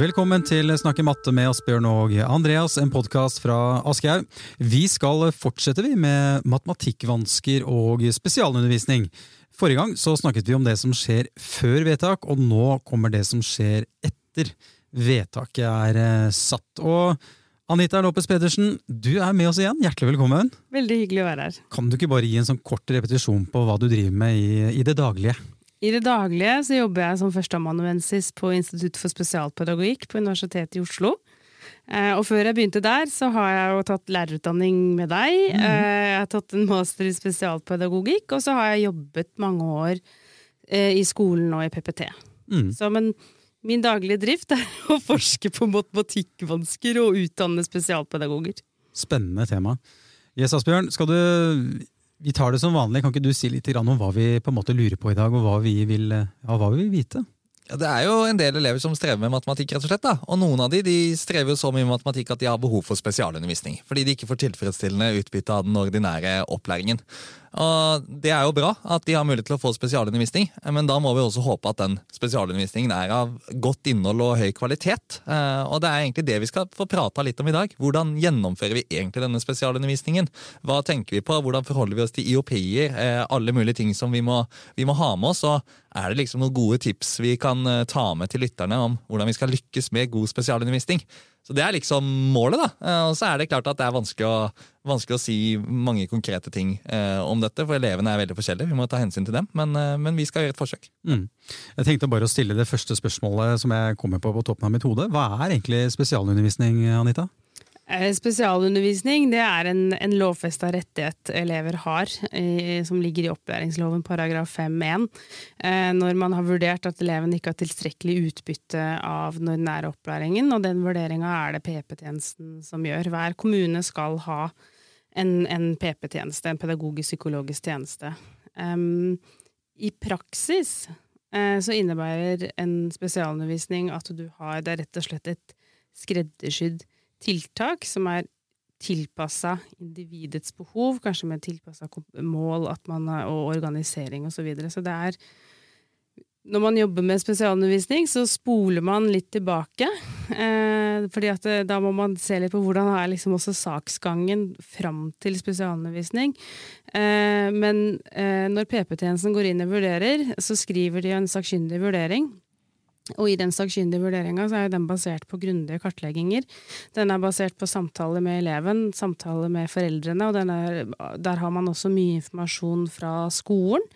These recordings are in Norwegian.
Velkommen til Snakke matte med Asbjørn og Andreas, en podkast fra Aschehoug. Vi skal fortsette vi med matematikkvansker og spesialundervisning. Forrige gang så snakket vi om det som skjer før vedtak, og nå kommer det som skjer etter vedtaket er eh, satt. Og Anita Lopez Pedersen, du er med oss igjen. Hjertelig velkommen. Veldig hyggelig å være her. Kan du ikke bare gi en sånn kort repetisjon på hva du driver med i, i det daglige? I det daglige så jobber jeg som førsteamanuensis på Institutt for spesialpedagogikk på Universitetet i Oslo. Eh, og før jeg begynte der, så har jeg jo tatt lærerutdanning med deg. Mm. Jeg har tatt en master i spesialpedagogikk, og så har jeg jobbet mange år eh, i skolen og i PPT. Mm. Så, men Min daglige drift er å forske på matematikkvansker og utdanne spesialpedagoger. Spennende tema. Yes, Asbjørn, skal du, vi tar det som vanlig. Kan ikke du si litt om hva vi på en måte lurer på i dag, og hva vi vil, ja, hva vi vil vite? Ja, Det er jo en del elever som strever med matematikk, rett og slett. da. Og noen av de, de strever så mye med matematikk at de har behov for spesialundervisning. Fordi de ikke får tilfredsstillende utbytte av den ordinære opplæringen. Og Det er jo bra at de har mulighet til å få spesialundervisning, men da må vi også håpe at den spesialundervisningen er av godt innhold og høy kvalitet. Eh, og Det er egentlig det vi skal få prata litt om i dag. Hvordan gjennomfører vi egentlig denne spesialundervisningen? Hva tenker vi på? Hvordan forholder vi oss til IOP-er? Eh, alle mulige ting som vi må, vi må ha med oss. og er det liksom noen gode tips vi kan eh, ta med til lytterne om hvordan vi skal lykkes med god spesialundervisning? Så Det er liksom målet. da. Eh, og så er det klart at det er vanskelig å, vanskelig å si mange konkrete ting eh, om dette, for elevene er veldig forskjellige. Vi må ta hensyn til dem, men, eh, men vi skal gjøre et forsøk. Mm. Jeg tenkte bare å stille det første spørsmålet som jeg kommer på på toppen av mitt hode. Hva er egentlig spesialundervisning, Anita? Eh, spesialundervisning det er en, en lovfesta rettighet elever har, i, som ligger i opplæringsloven paragraf 5-1. Eh, når man har vurdert at eleven ikke har tilstrekkelig utbytte av den ordinære opplæringen, og den vurderinga er det PP-tjenesten som gjør. Hver kommune skal ha en, en PP-tjeneste, en pedagogisk-psykologisk tjeneste. Um, I praksis uh, så innebærer en spesialundervisning at du har Det er rett og slett et skreddersydd tiltak som er tilpassa individets behov, kanskje med tilpassa mål man, og organisering osv. Så, videre. så det er når man jobber med spesialundervisning, så spoler man litt tilbake. Eh, fordi at eh, da må man se litt på hvordan er liksom også saksgangen fram til spesialundervisning. Eh, men eh, når PP-tjenesten går inn og vurderer, så skriver de en sakkyndig vurdering. Og i den sakkyndige vurderinga er den basert på grundige kartlegginger. Den er basert på samtaler med eleven, samtaler med foreldrene, og er, der har man også mye informasjon fra skolen.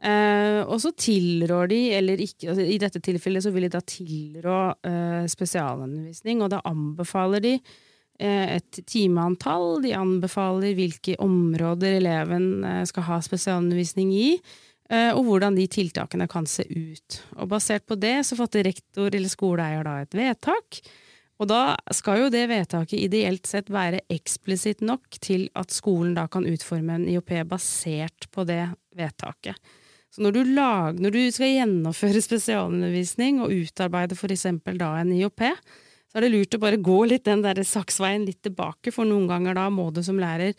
Eh, og så tilrår de, eller ikke altså I dette tilfellet så vil de da tilrå eh, spesialundervisning, og da anbefaler de eh, et timeantall. De anbefaler hvilke områder eleven eh, skal ha spesialundervisning i. Eh, og hvordan de tiltakene kan se ut. Og basert på det så fatter rektor eller skoleeier da et vedtak. Og da skal jo det vedtaket ideelt sett være eksplisitt nok til at skolen da kan utforme en IOP basert på det vedtaket. Så når du, lag, når du skal gjennomføre spesialundervisning og utarbeide for eksempel da en IOP, så er det lurt å bare gå litt den der saksveien litt tilbake, for noen ganger da må du som lærer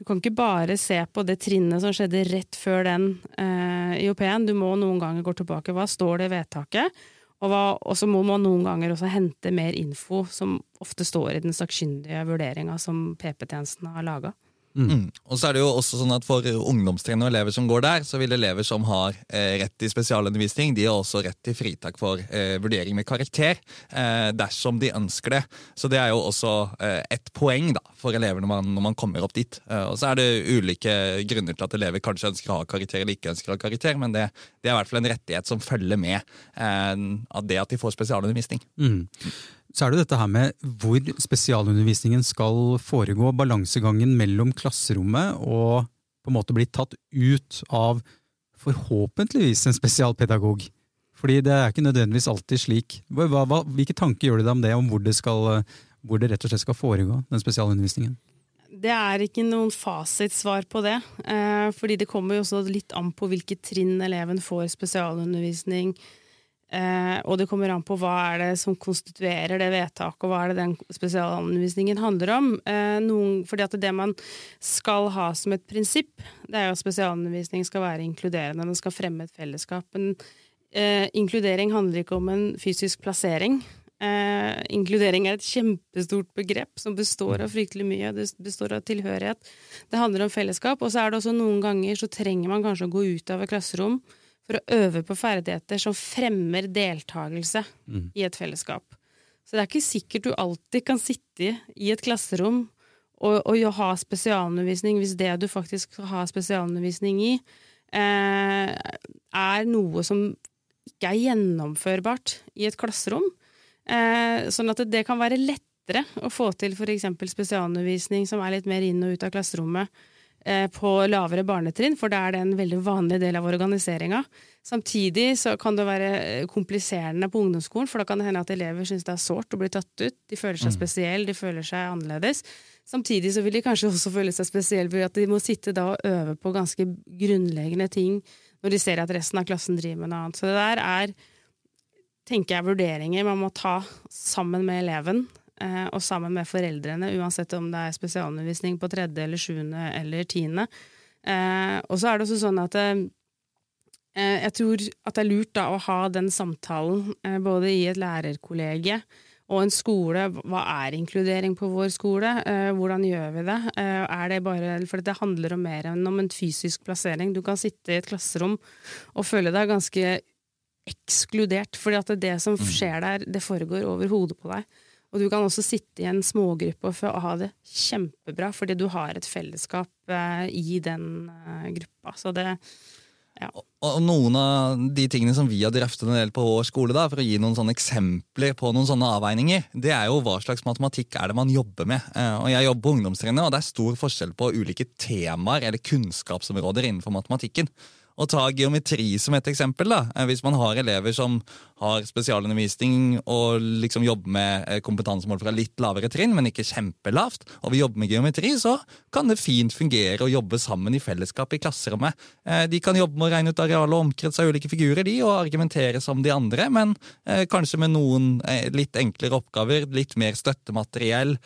du kan ikke bare se på det trinnet som skjedde rett før den eh, IOP-en. Du må noen ganger gå tilbake. Hva står det i vedtaket? Og, så må man noen ganger også hente mer info, som ofte står i den sakkyndige vurderinga som PP-tjenesten har laga. Mm. Mm. Og så er det jo også sånn at For ungdomstrinn og elever som går der, så vil elever som har eh, rett til spesialundervisning, de har også rett til fritak for eh, vurdering med karakter eh, dersom de ønsker det. Så det er jo også eh, et poeng da, for elever når man, når man kommer opp dit. Eh, og så er det ulike grunner til at elever kanskje ønsker å ha karakter eller ikke ønsker å ha karakter, men det, det er i hvert fall en rettighet som følger med eh, av det at de får spesialundervisning. Mm så er det dette her med hvor spesialundervisningen skal foregå. Balansegangen mellom klasserommet og på en måte bli tatt ut av forhåpentligvis en spesialpedagog. Fordi det er ikke nødvendigvis alltid slik. Hva, hva, hvilke tanker gjør du deg om det, om hvor det, skal, hvor det rett og slett skal foregå, den spesialundervisningen? Det er ikke noen fasitsvar på det. Eh, fordi det kommer jo også litt an på hvilket trinn eleven får spesialundervisning Eh, og det kommer an på hva er det som konstituerer det vedtaket, og hva er det den spesialundervisningen handler om. Eh, noen, fordi at det man skal ha som et prinsipp, det er jo at spesialundervisning skal være inkluderende, den skal fremme et fellesskap. Men eh, inkludering handler ikke om en fysisk plassering. Eh, inkludering er et kjempestort begrep som består av fryktelig mye. Det består av tilhørighet. Det handler om fellesskap. Og så er det også noen ganger så trenger man kanskje å gå ut av et klasserom for å øve på ferdigheter som fremmer deltakelse mm. i et fellesskap. Så det er ikke sikkert du alltid kan sitte i et klasserom og, og ha spesialundervisning hvis det du faktisk skal ha spesialundervisning i, eh, er noe som ikke er gjennomførbart i et klasserom. Eh, sånn at det kan være lettere å få til f.eks. spesialundervisning som er litt mer inn og ut av klasserommet på lavere barnetrinn, for da er det en veldig vanlig del av organiseringa. Samtidig så kan det være kompliserende på ungdomsskolen, for da kan det hende at elever syns det er sårt å bli tatt ut. De føler seg mm. spesielle, de føler seg annerledes. Samtidig så vil de kanskje også føle seg spesielle ved at de må sitte da og øve på ganske grunnleggende ting når de ser at resten av klassen driver med noe annet. Så det der er tenker jeg vurderinger man må ta sammen med eleven eh, og sammen med foreldrene, uansett om det er spesialundervisning på tredje eller sjuende eller tiende. Eh, og så er det også sånn at eh, jeg tror at det er lurt da å ha den samtalen både i et lærerkollegie og en skole. Hva er inkludering på vår skole? hvordan gjør vi det? er det bare, for det handler om mer enn om en fysisk plassering. Du kan sitte i et klasserom og føle deg ganske ekskludert. fordi at det som mm. skjer der, det foregår over hodet på deg. Og du kan også sitte i en smågruppe og ha det kjempebra, fordi du har et fellesskap eh, i den eh, gruppa. Så det ja. Og noen av de tingene som vi har drøftet en del på vår skole, da, for å gi noen sånne eksempler på noen sånne avveininger, det er jo hva slags matematikk er det man jobber med. Eh, og Jeg jobber på ungdomstrinnet, og det er stor forskjell på ulike temaer eller kunnskapsområder innenfor matematikken. Å ta geometri som et eksempel. da. Eh, hvis man har elever som har spesialundervisning og liksom jobber med eh, kompetansemål fra litt lavere trinn, men ikke kjempelavt, og vi jobber med geometri, så kan det fint fungere å jobbe sammen i fellesskap i klasserommet. Eh, de kan jobbe med å regne ut areal og omkrets av ulike figurer, de, og argumentere som de andre, men kanskje med noen litt enklere oppgaver, litt mer støttemateriell,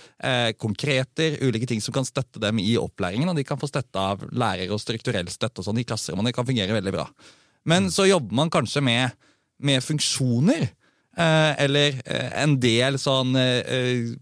konkreter, ulike ting som kan støtte dem i opplæringen, og de kan få støtte av lærere og strukturell støtte og sånn i klasserommet. Det kan fungere fungerer veldig bra. Men så jobber man kanskje med, med funksjoner. Eh, eller eh, en del sånn eh,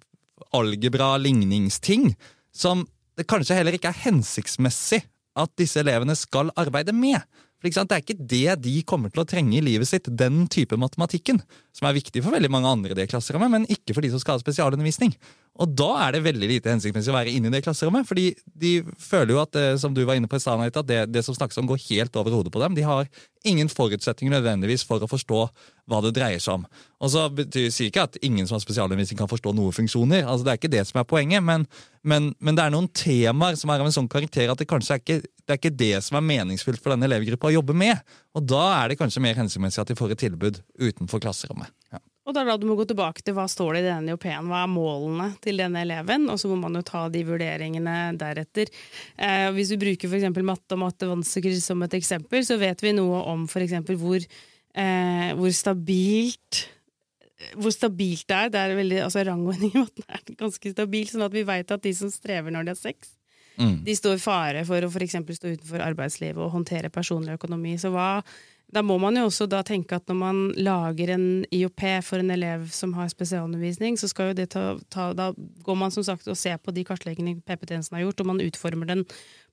algebra, ligningsting, som det kanskje heller ikke er hensiktsmessig at disse elevene skal arbeide med. For Det er ikke det de kommer til å trenge i livet sitt, den type matematikken, som er viktig for veldig mange andre i det klasserommet, men ikke for de som skal ha spesialundervisning. Og da er det veldig lite hensiktsmessig å være inne i det klasserommet, fordi de føler jo at som du var inne på i stad, at det, det, som snakkes om, går helt over hodet på dem. De har ingen forutsetninger nødvendigvis for å forstå hva det dreier seg om. Og så betyr, det ikke at ingen som har spesialundervisning kan forstå noen funksjoner, altså det er ikke det som er poenget, men, men, men, det er noen temaer som er av en sånn karakter at det kanskje er ikke, det er ikke det som er meningsfylt for denne elevgruppa å jobbe med. Og da er det kanskje mer hensiktsmessig at de får et tilbud utenfor klasserommet. Ja. Og det er da du må gå tilbake til hva står det i denne IOP-en, hva er målene til denne eleven, og så må man jo ta de vurderingene deretter. Eh, hvis vi bruker f.eks. matte og mattevansker som et eksempel, så vet vi noe om f.eks. Hvor, eh, hvor stabilt hvor stabilt det er. Det er veldig, altså Rangordning i matten er ganske stabil, sånn at vi veit at de som strever når de har sex, mm. de står i fare for å f.eks. stå utenfor arbeidslivet og håndtere personlig økonomi. Så hva da må man jo også tenke at når man lager en IOP for en elev som har spesialundervisning, så skal jo det ta, ta Da går man som sagt og ser på de kartleggingene PP-tjenesten har gjort, og man utformer den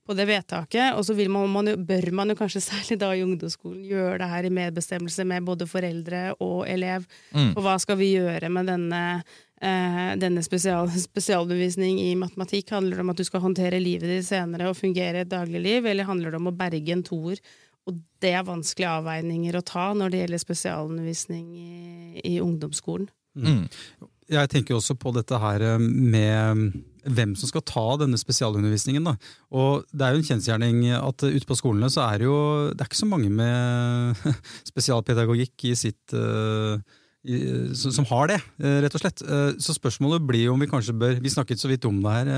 på det vedtaket. Og så man, man jo, bør man jo kanskje særlig da i ungdomsskolen gjøre det her i medbestemmelse med både foreldre og elev. Mm. Og hva skal vi gjøre med denne, eh, denne spesial, spesialbevisning i matematikk? Handler det om at du skal håndtere livet ditt senere og fungere i et dagligliv, eller handler det om å berge en toer? Og det er vanskelige avveininger å ta når det gjelder spesialundervisning i, i ungdomsskolen. Mm. Jeg tenker også på dette her eh, med hvem som skal ta denne spesialundervisningen. Da. Og Det er jo en kjensgjerning at ute på skolene så er det jo det er ikke så mange med spesialpedagogikk i sitt uh, i, som har det, rett og slett. Så spørsmålet blir om vi kanskje bør Vi snakket så vidt om det her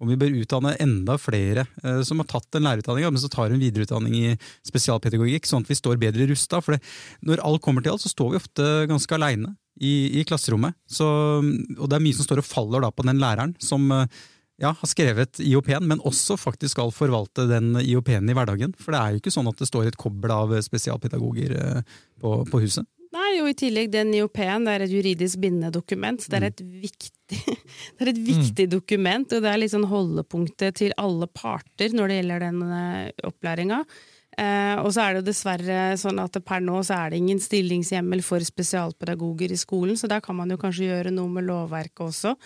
om vi bør utdanne enda flere eh, som har tatt en lærerutdanning, men så tar en videreutdanning i spesialpedagogikk, sånn at vi står bedre rusta. For det, når alt kommer til alt, så står vi ofte ganske aleine i, i, klasserommet. Så, og det er mye som står og faller da på den læreren som eh, ja, har skrevet IOP-en, men også faktisk skal forvalte den IOP-en i hverdagen. For det er jo ikke sånn at det står et kobbel av spesialpedagoger eh, på, på huset. Er jo i tillegg den IOP-en, det er et juridisk bindende dokument. Det er et viktig, det er et viktig mm. dokument, og det er liksom holdepunktet til alle parter når det gjelder den uh, opplæringa. Eh, og så er det jo dessverre sånn at per nå så er det ingen stillingshjemmel for spesialpedagoger i skolen, så der kan man jo kanskje gjøre noe med lovverket også.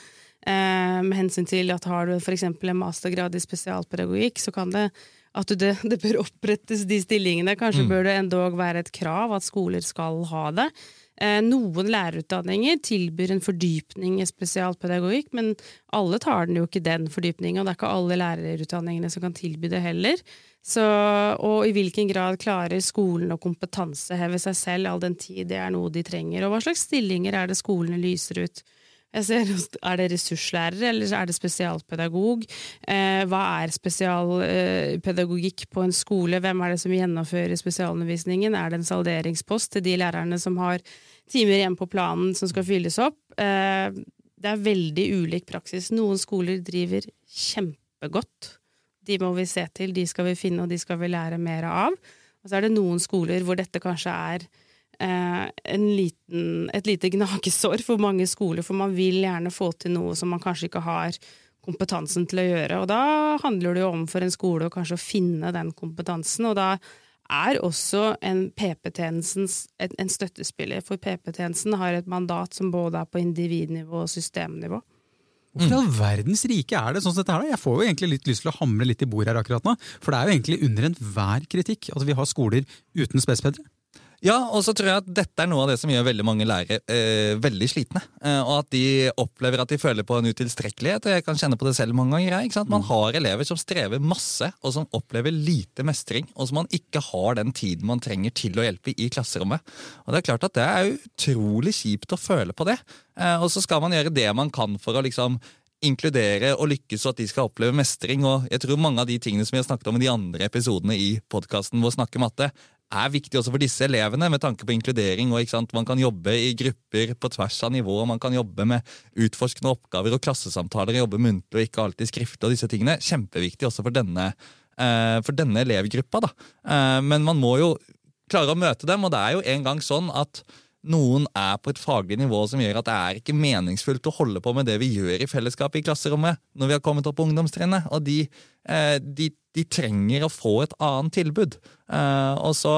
Eh, med hensyn til at har du f.eks. en mastergrad i spesialpedagogikk, så kan det at det, det bør opprettes de stillingene. Kanskje mm. bør det endog være et krav at skoler skal ha det. Eh, noen lærerutdanninger tilbyr en fordypning i spesialpedagogikk, men alle tar den jo ikke den fordypninga, og det er ikke alle lærerutdanningene som kan tilby det heller. Så, og i hvilken grad klarer skolen å kompetanseheve seg selv all den tid det er noe de trenger, og hva slags stillinger er det skolene lyser ut? Ser, er det ressurslærer, eller er det spesialpedagog? Eh, hva er spesialpedagogikk på en skole? Hvem er det som gjennomfører spesialundervisningen? Er det en salderingspost til de lærerne som har timer igjen på planen som skal fylles opp? Eh, det er veldig ulik praksis. Noen skoler driver kjempegodt. De må vi se til, de skal vi finne, og de skal vi lære mer av. Og så er det noen skoler hvor dette kanskje er liten, et lite gnagesår for mange skoler, for man vil gjerne få til noe som man kanskje ikke har kompetansen til å gjøre. Og da handler det jo om for en skole å kanskje finne den kompetansen, og da er også en PP-tjenesten en støttespiller, for PP-tjenesten har et mandat som både er på individnivå og systemnivå. Hvorfor i all verdens rike er det sånn som dette her? Jeg får jo egentlig litt lyst til å hamre litt i bordet her akkurat nå. For det er jo egentlig under enhver kritikk at vi har skoler uten spespedere. Ja, og så tror jeg at dette er noe av det som gjør veldig mange lærere eh, veldig slitne. Eh, og at de opplever at de føler på en utilstrekkelighet. og Jeg kan kjenne på det selv mange ganger. Ikke sant? Man mm. har elever som strever masse, og som opplever lite mestring. Og som man ikke har den tiden man trenger til å hjelpe i klasserommet. Og Det er klart at det er utrolig kjipt å føle på det. Eh, og så skal man gjøre det man kan for å liksom inkludere og lykkes, og at de skal oppleve mestring. og jeg tror Mange av de tingene som vi har snakket om i de andre episodene i podkasten Vår snakke matte, er viktig også for disse elevene, med tanke på inkludering. og Man kan jobbe i grupper på tvers av nivå, man kan jobbe med utforskende oppgaver og klassesamtaler, jobbe muntlig og ikke alltid skriftlig. og disse tingene. Kjempeviktig også for denne, uh, for denne elevgruppa. da. Uh, men man må jo klare å møte dem, og det er jo en gang sånn at noen er på et faglig nivå som gjør at det er ikke meningsfullt å holde på med det vi gjør i fellesskapet i klasserommet når vi har kommet opp på ungdomstrinnet. Og de, eh, de, de, trenger å få et annet tilbud. Eh, og så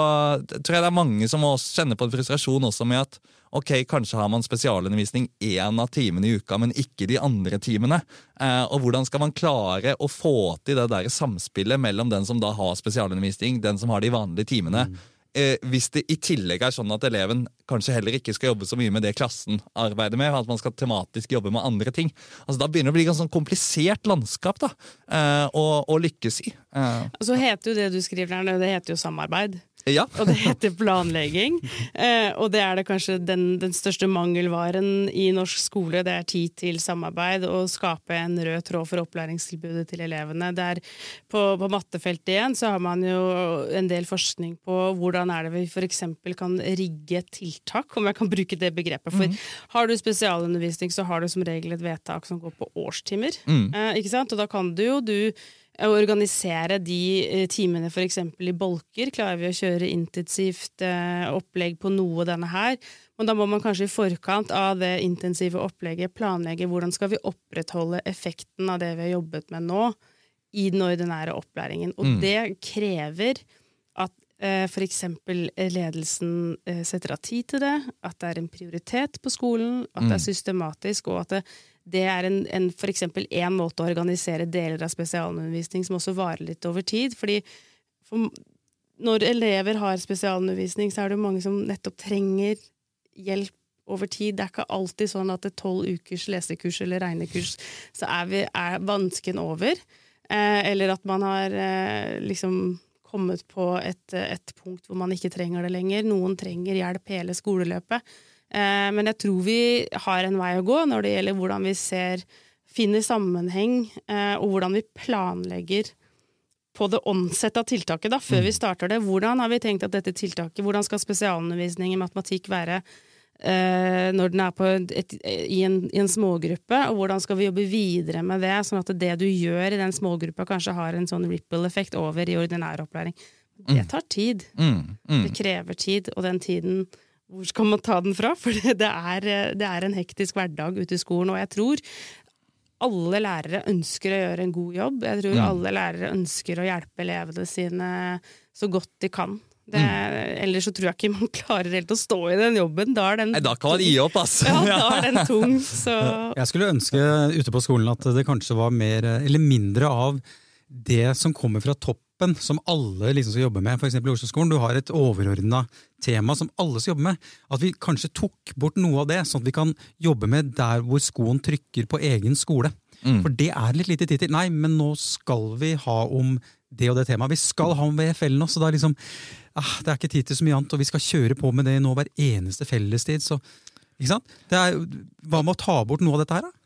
tror jeg det er mange som kjenner på en frustrasjon også med at ok, kanskje har man spesialundervisning én av timene i uka, men ikke de andre timene. Eh, og hvordan skal man klare å få til det der samspillet mellom den som da har spesialundervisning, den som har de vanlige timene? Mm eh, hvis det i tillegg er sånn at eleven kanskje heller ikke skal jobbe så mye med det klassen arbeider med, at man skal tematisk jobbe med andre ting. Altså Da begynner det å bli et sånn komplisert landskap da, eh, å, å, lykkes i. Eh. Så heter jo det du skriver her, det heter jo samarbeid. Ja. og det heter planlegging. Eh, og det er det kanskje den, den, største mangelvaren i norsk skole. Det er tid til samarbeid og skape en rød tråd for opplæringstilbudet til elevene. Der på, på mattefeltet igjen så har man jo en del forskning på hvordan er det vi f.eks. kan rigge tiltak, om jeg kan bruke det begrepet. For mm. har du spesialundervisning, så har du som regel et vedtak som går på årstimer. Mm. Eh, ikke sant? Og da kan du jo du å organisere de eh, timene f.eks. i bolker. Klarer vi å kjøre intensivt eh, opplegg på noe denne her? Men da må man kanskje i forkant av det intensive opplegget planlegge hvordan skal vi opprettholde effekten av det vi har jobbet med nå, i den ordinære opplæringen. Og mm. det krever at eh, f.eks. ledelsen eh, setter av tid til det, at det er en prioritet på skolen, at det er mm. systematisk, og at det det er en, en, for eksempel én måte å organisere deler av spesialundervisning som også varer litt over tid. fordi for når elever har spesialundervisning, så er det jo mange som nettopp trenger hjelp over tid. Det er ikke alltid sånn at et tolv ukers lesekurs eller regnekurs, så er, vi, er vansken over. Eh, eller at man har eh, liksom kommet på et, et punkt hvor man ikke trenger det lenger. Noen trenger hjelp hele skoleløpet. Eh, men jeg tror vi har en vei å gå når det gjelder hvordan vi ser, finner sammenheng, eh, og hvordan vi planlegger på det åndsette av tiltaket da, før vi mm. starter det. Hvordan har vi tenkt at dette tiltaket, hvordan skal spesialundervisning i matematikk være eh, når den er et, i, en, i, en, smågruppe, og hvordan skal vi jobbe videre med det, sånn at det du gjør i den smågruppa, kanskje har en sånn ripple-effekt over i ordinær opplæring. Det mm. tar tid. Mm, mm. Det krever tid, og den tiden hvor skal man ta den fra? For det er, det er en hektisk hverdag ute i skolen, og jeg tror alle lærere ønsker å gjøre en god jobb. Jeg tror ja. alle lærere ønsker å hjelpe elevene sine så godt de kan. Det, mm. Ellers så tror jeg ikke man klarer helt å stå i den jobben. Da, er den Nei, da kan man gi opp, altså. Ja, da er den tung. Så. Jeg skulle ønske ute på skolen at det kanskje var mer, eller mindre av det som kommer fra topp som alle liksom skal jobbe med, f.eks. i Oslo-skolen. Du har et overordna tema som alle skal jobbe med. At vi kanskje tok bort noe av det, sånn at vi kan jobbe med der hvor skoen trykker på egen skole. Mm. For det er litt lite tid til. Nei, men nå skal vi ha om det og det temaet. Vi skal ha om VFL nå, så er liksom ah, Det er ikke tid til så mye annet, og vi skal kjøre på med det nå hver eneste fellestid. Så, ikke sant? Det er, hva med å ta bort noe av dette her, da?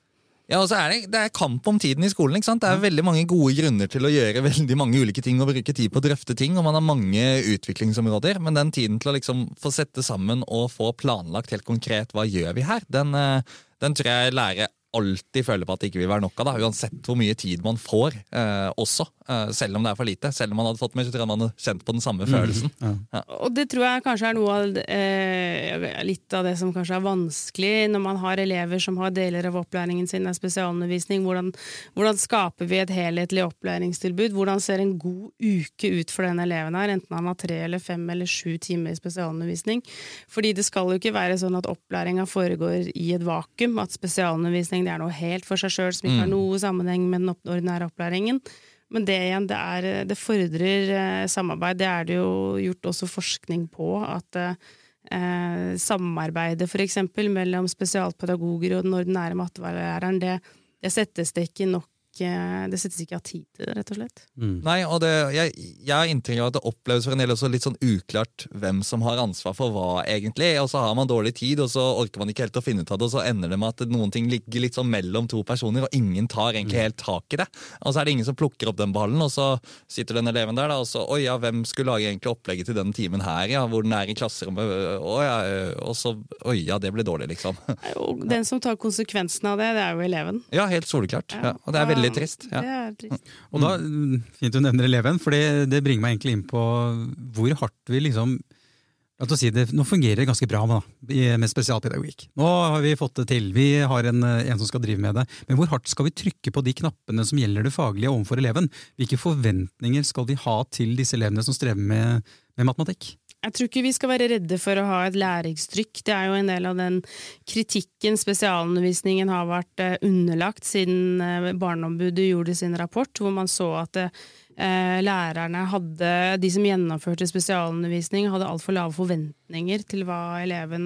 Ja, og så er det, det er kamp om tiden i skolen. ikke sant? Det er veldig mange gode grunner til å gjøre veldig mange ulike ting og bruke tid på å drøfte ting, og man har mange utviklingsområder. Men den tiden til å liksom få sette sammen og få planlagt helt konkret hva gjør vi her, den, eh, den tror jeg lærer alltid føler på at det ikke vil være nok av, da, uansett hvor mye tid man får. Eh, også, Selv om det er for lite. Selv om man hadde fått med, så tror jeg man hadde kjent på den samme mm, følelsen. Ja. Ja. Og det tror jeg kanskje er noe av eh, litt av det som kanskje er vanskelig når man har elever som har deler av opplæringen sin er spesialundervisning. Hvordan, hvordan skaper vi et helhetlig opplæringstilbud? Hvordan ser en god uke ut for den eleven her, enten han har tre eller fem eller sju timer i spesialundervisning? Fordi det skal jo ikke være sånn at opplæringa foregår i et vakuum, at spesialundervisning det er noe helt for seg sjøl som ikke har mm. noe sammenheng med den ordinære opplæringen. Men det igjen, det, er, det fordrer eh, samarbeid. Det er det jo gjort også forskning på. At eh, samarbeidet f.eks. mellom spesialpedagoger og den ordinære mattelæreren, det, det settes det ikke nok det settes ikke av tid til det, rett og slett. Mm. Nei, og det, jeg, jeg har inntrykk av at det oppleves for en del også litt sånn uklart hvem som har ansvar for hva, egentlig. Og så har man dårlig tid, og så orker man ikke helt å finne ut av det, og så ender det med at noen ting ligger litt sånn mellom to personer, og ingen tar egentlig mm. helt tak i det. Og så er det ingen som plukker opp den ballen, og så sitter den eleven der, da, og så Oi ja, hvem skulle lage egentlig opplegget til den timen her, ja, hvor den er i klasserommet, å ja, og så Oi ja, det ble dårlig, liksom. Den som tar konsekvensen av det, det er jo eleven. Ja, helt soleklart. Ja. Og det er veldig trist. Ja. Det er trist. Og da, Fint du nevner eleven, for det, det, bringer meg egentlig inn på hvor hardt vi liksom Si det, nå fungerer det ganske bra med, med spesialpedagogikk. Nå har vi fått det til, vi har en, en, som skal drive med det. Men hvor hardt skal vi trykke på de knappene som gjelder det faglige overfor eleven? Hvilke forventninger skal vi ha til disse elevene som strever med, med matematikk? Jeg tror ikke vi skal være redde for å ha et læringstrykk. Det er jo en del av den kritikken spesialundervisningen har vært eh, underlagt siden eh, Barneombudet gjorde sin rapport, hvor man så at eh, lærerne hadde, de som gjennomførte spesialundervisning, hadde altfor lave forventninger til hva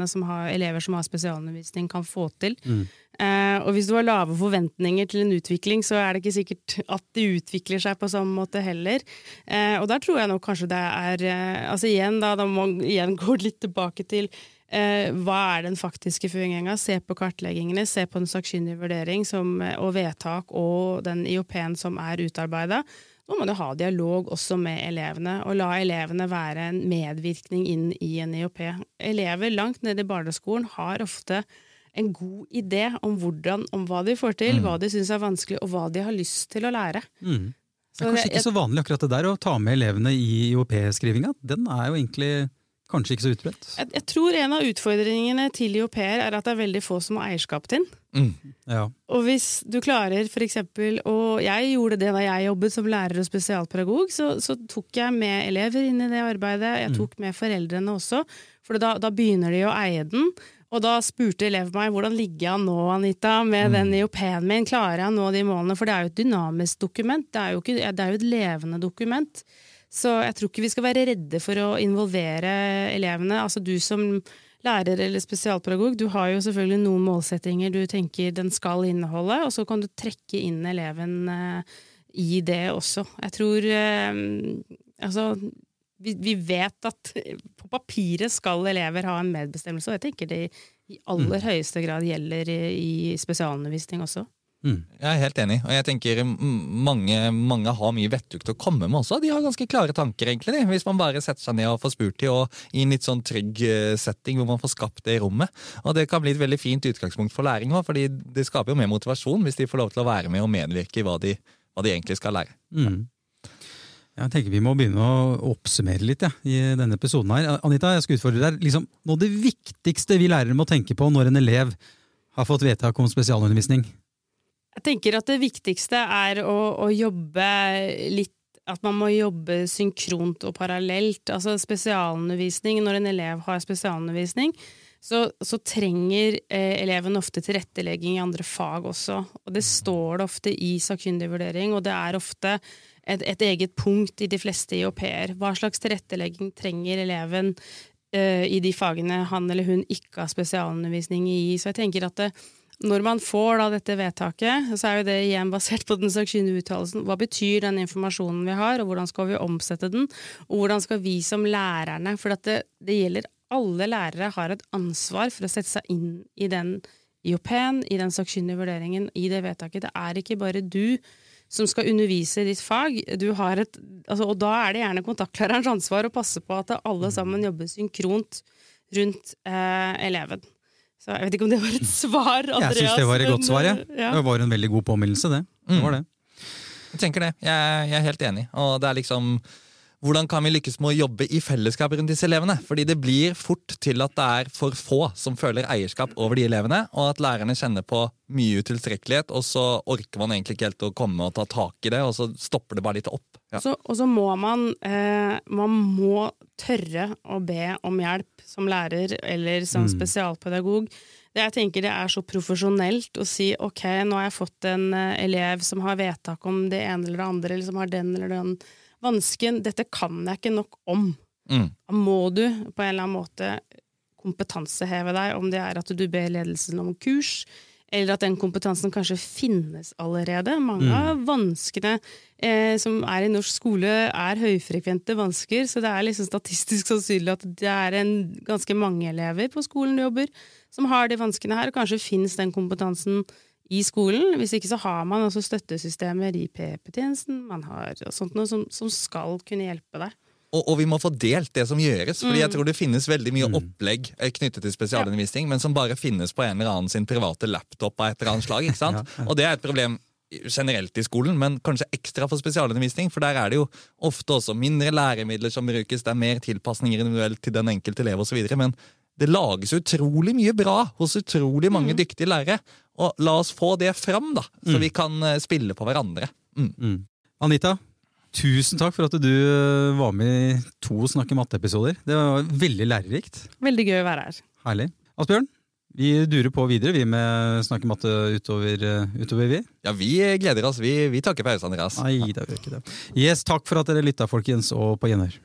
som har, elever som har spesialundervisning, kan få til. Mm. Eh, og hvis du har lave forventninger til en utvikling, så er det ikke sikkert at de utvikler seg på samme måte heller. Eh, og der tror jeg nok kanskje det er eh, Altså igjen, da, da må man igjen gå litt tilbake til eh, hva er den faktiske føringa? Se på kartleggingene, se på den sakkyndig vurdering som, og vedtak og den IOP-en som er utarbeida. Nå må du ha dialog også med elevene, og la elevene være en medvirkning inn i en IOP. Elever langt nede i barneskolen har ofte en god idé om, hvordan, om hva de får til, mm. hva de syns er vanskelig, og hva de har lyst til å lære. Mm. Det er kanskje ikke så vanlig akkurat det der å ta med elevene i IOP-skrivinga. Den er jo egentlig kanskje ikke så utbredt. Jeg, jeg, tror en av utfordringene til IOP-er er at det er veldig få som har eierskap til den. Mm. Ja. Og hvis du klarer for eksempel, og jeg gjorde det da jeg jobbet som lærer og spesialpedagog, så, så tok jeg med elever inn i det arbeidet. Jeg mm. tok med foreldrene også, for da, da begynner de å eie den. Og da spurte eleven meg hvordan ligger jeg nå, Anita, med mm. den IOP-en min, klarer jeg å nå de målene? For det er jo et dynamisk dokument, det er jo, ikke, det er jo et levende dokument. Så jeg tror ikke vi skal være redde for å involvere elevene. Altså du som lærer eller spesialpedagog, du har jo selvfølgelig noen målsettinger du tenker den skal inneholde, og så kan du trekke inn eleven uh, i det også. Jeg tror uh, Altså, vi, vi, vet at på papiret skal elever ha en medbestemmelse, og jeg tenker det i aller mm. høyeste grad gjelder i, i spesialundervisning også. Mm. Jeg er helt enig, og jeg tenker mange, mange har mye vettug til å komme med også. De har ganske klare tanker, egentlig, hvis man bare setter seg ned og får spurt dem, og i en litt sånn trygg eh, setting hvor man får skapt det i rommet. Og det kan bli et veldig fint utgangspunkt for læring òg, fordi det skaper jo mer motivasjon hvis de får lov til å være med og medvirke i hva de, hva de egentlig skal lære. Mm. Jeg tenker Vi må begynne å oppsummere litt ja, i denne episoden. her. Anita, jeg skal utfordre deg. Liksom, noe av det viktigste vi lærere må tenke på når en elev har fått vedtak om spesialundervisning? Jeg tenker at det viktigste er å, å jobbe litt at man må jobbe synkront og parallelt. Altså spesialundervisning, Når en elev har spesialundervisning, så, så trenger eh, eleven ofte tilrettelegging i andre fag også. Og det står det ofte i sakkyndig vurdering, og det er ofte et, et, eget punkt i de fleste IOP-er. Hva slags tilrettelegging trenger eleven eh, i de fagene han eller hun ikke har spesialundervisning i? Så jeg tenker at det, når man får da dette vedtaket, så er jo det igjen basert på den sakkyndige uttalelsen. Hva betyr den informasjonen vi har, og hvordan skal vi omsette den? Og hvordan skal vi som lærerne For det, det, gjelder alle lærere har et ansvar for å sette seg inn i den IOP-en, i den sakkyndige vurderingen, i det vedtaket. Det er ikke bare du som skal undervise i ditt fag. Et, altså, og da er det gjerne kontaktlærerens ansvar å passe på at alle sammen jobber synkront rundt eh, eleven. Så jeg vet ikke om det var et svar, Andreas. Jeg syns det var et godt svar, ja. ja. Det var en veldig god påminnelse, det. det, var det. Jeg tenker det. Jeg, jeg er helt enig. Og det er liksom hvordan kan vi lykkes med å jobbe i fellesskap rundt disse elevene? Fordi det blir fort til at det er for få som føler eierskap over de elevene, og at lærerne kjenner på mye utilstrekkelighet, og så orker man egentlig ikke helt å komme og ta tak i det, og så stopper det bare litt opp. Ja. Så, og så må man, eh, man må tørre å be om hjelp som lærer eller som mm. spesialpedagog. Det jeg tenker det er så profesjonelt å si ok, nå har jeg fått en eh, elev som har vedtak om det ene eller det andre, eller som har den eller den vansken Dette kan jeg ikke nok om. Mm. Da må du på en eller annen måte kompetanseheve deg, om det er at du ber ledelsen om kurs, eller at den kompetansen kanskje finnes allerede. Mange mm. av vanskene eh, som er i norsk skole, er høyfrekvente vansker, så det er liksom statistisk sannsynlig at det er en, ganske mange elever på skolen du jobber, som har de vanskene her, og kanskje finnes den kompetansen i skolen. Hvis ikke så har man også støttesystemer i PP-tjenesten man har sånt noe som, som, skal kunne hjelpe deg. Og, og, vi må få delt det som gjøres. fordi mm. jeg tror det finnes veldig mye mm. opplegg eh, knyttet til spesialundervisning, ja. men som bare finnes på en eller annen sin private laptop av et eller annet slag. ikke sant? Og det er et problem generelt i skolen, men kanskje ekstra for spesialundervisning. For der er det jo ofte også mindre læremidler som brukes, det er mer tilpasninger individuelt til den enkelte elev osv. Men det lages utrolig mye bra hos utrolig mange mm. dyktige lærere. Og la oss få det fram, da, så mm. vi kan eh, spille på hverandre. Mm. mm. Anita, tusen takk for at du eh, var med i to Snakke matte-episoder. Det var veldig lærerikt. Veldig gøy å være her. Herlig. Asbjørn, vi durer på videre vi med Snakke matte utover, eh, utover, vi. Ja, vi gleder oss. Vi, vi takker pause, Andreas. Nei, det gjør ikke det. Yes, takk for at dere lytta, folkens, og på gjenhør.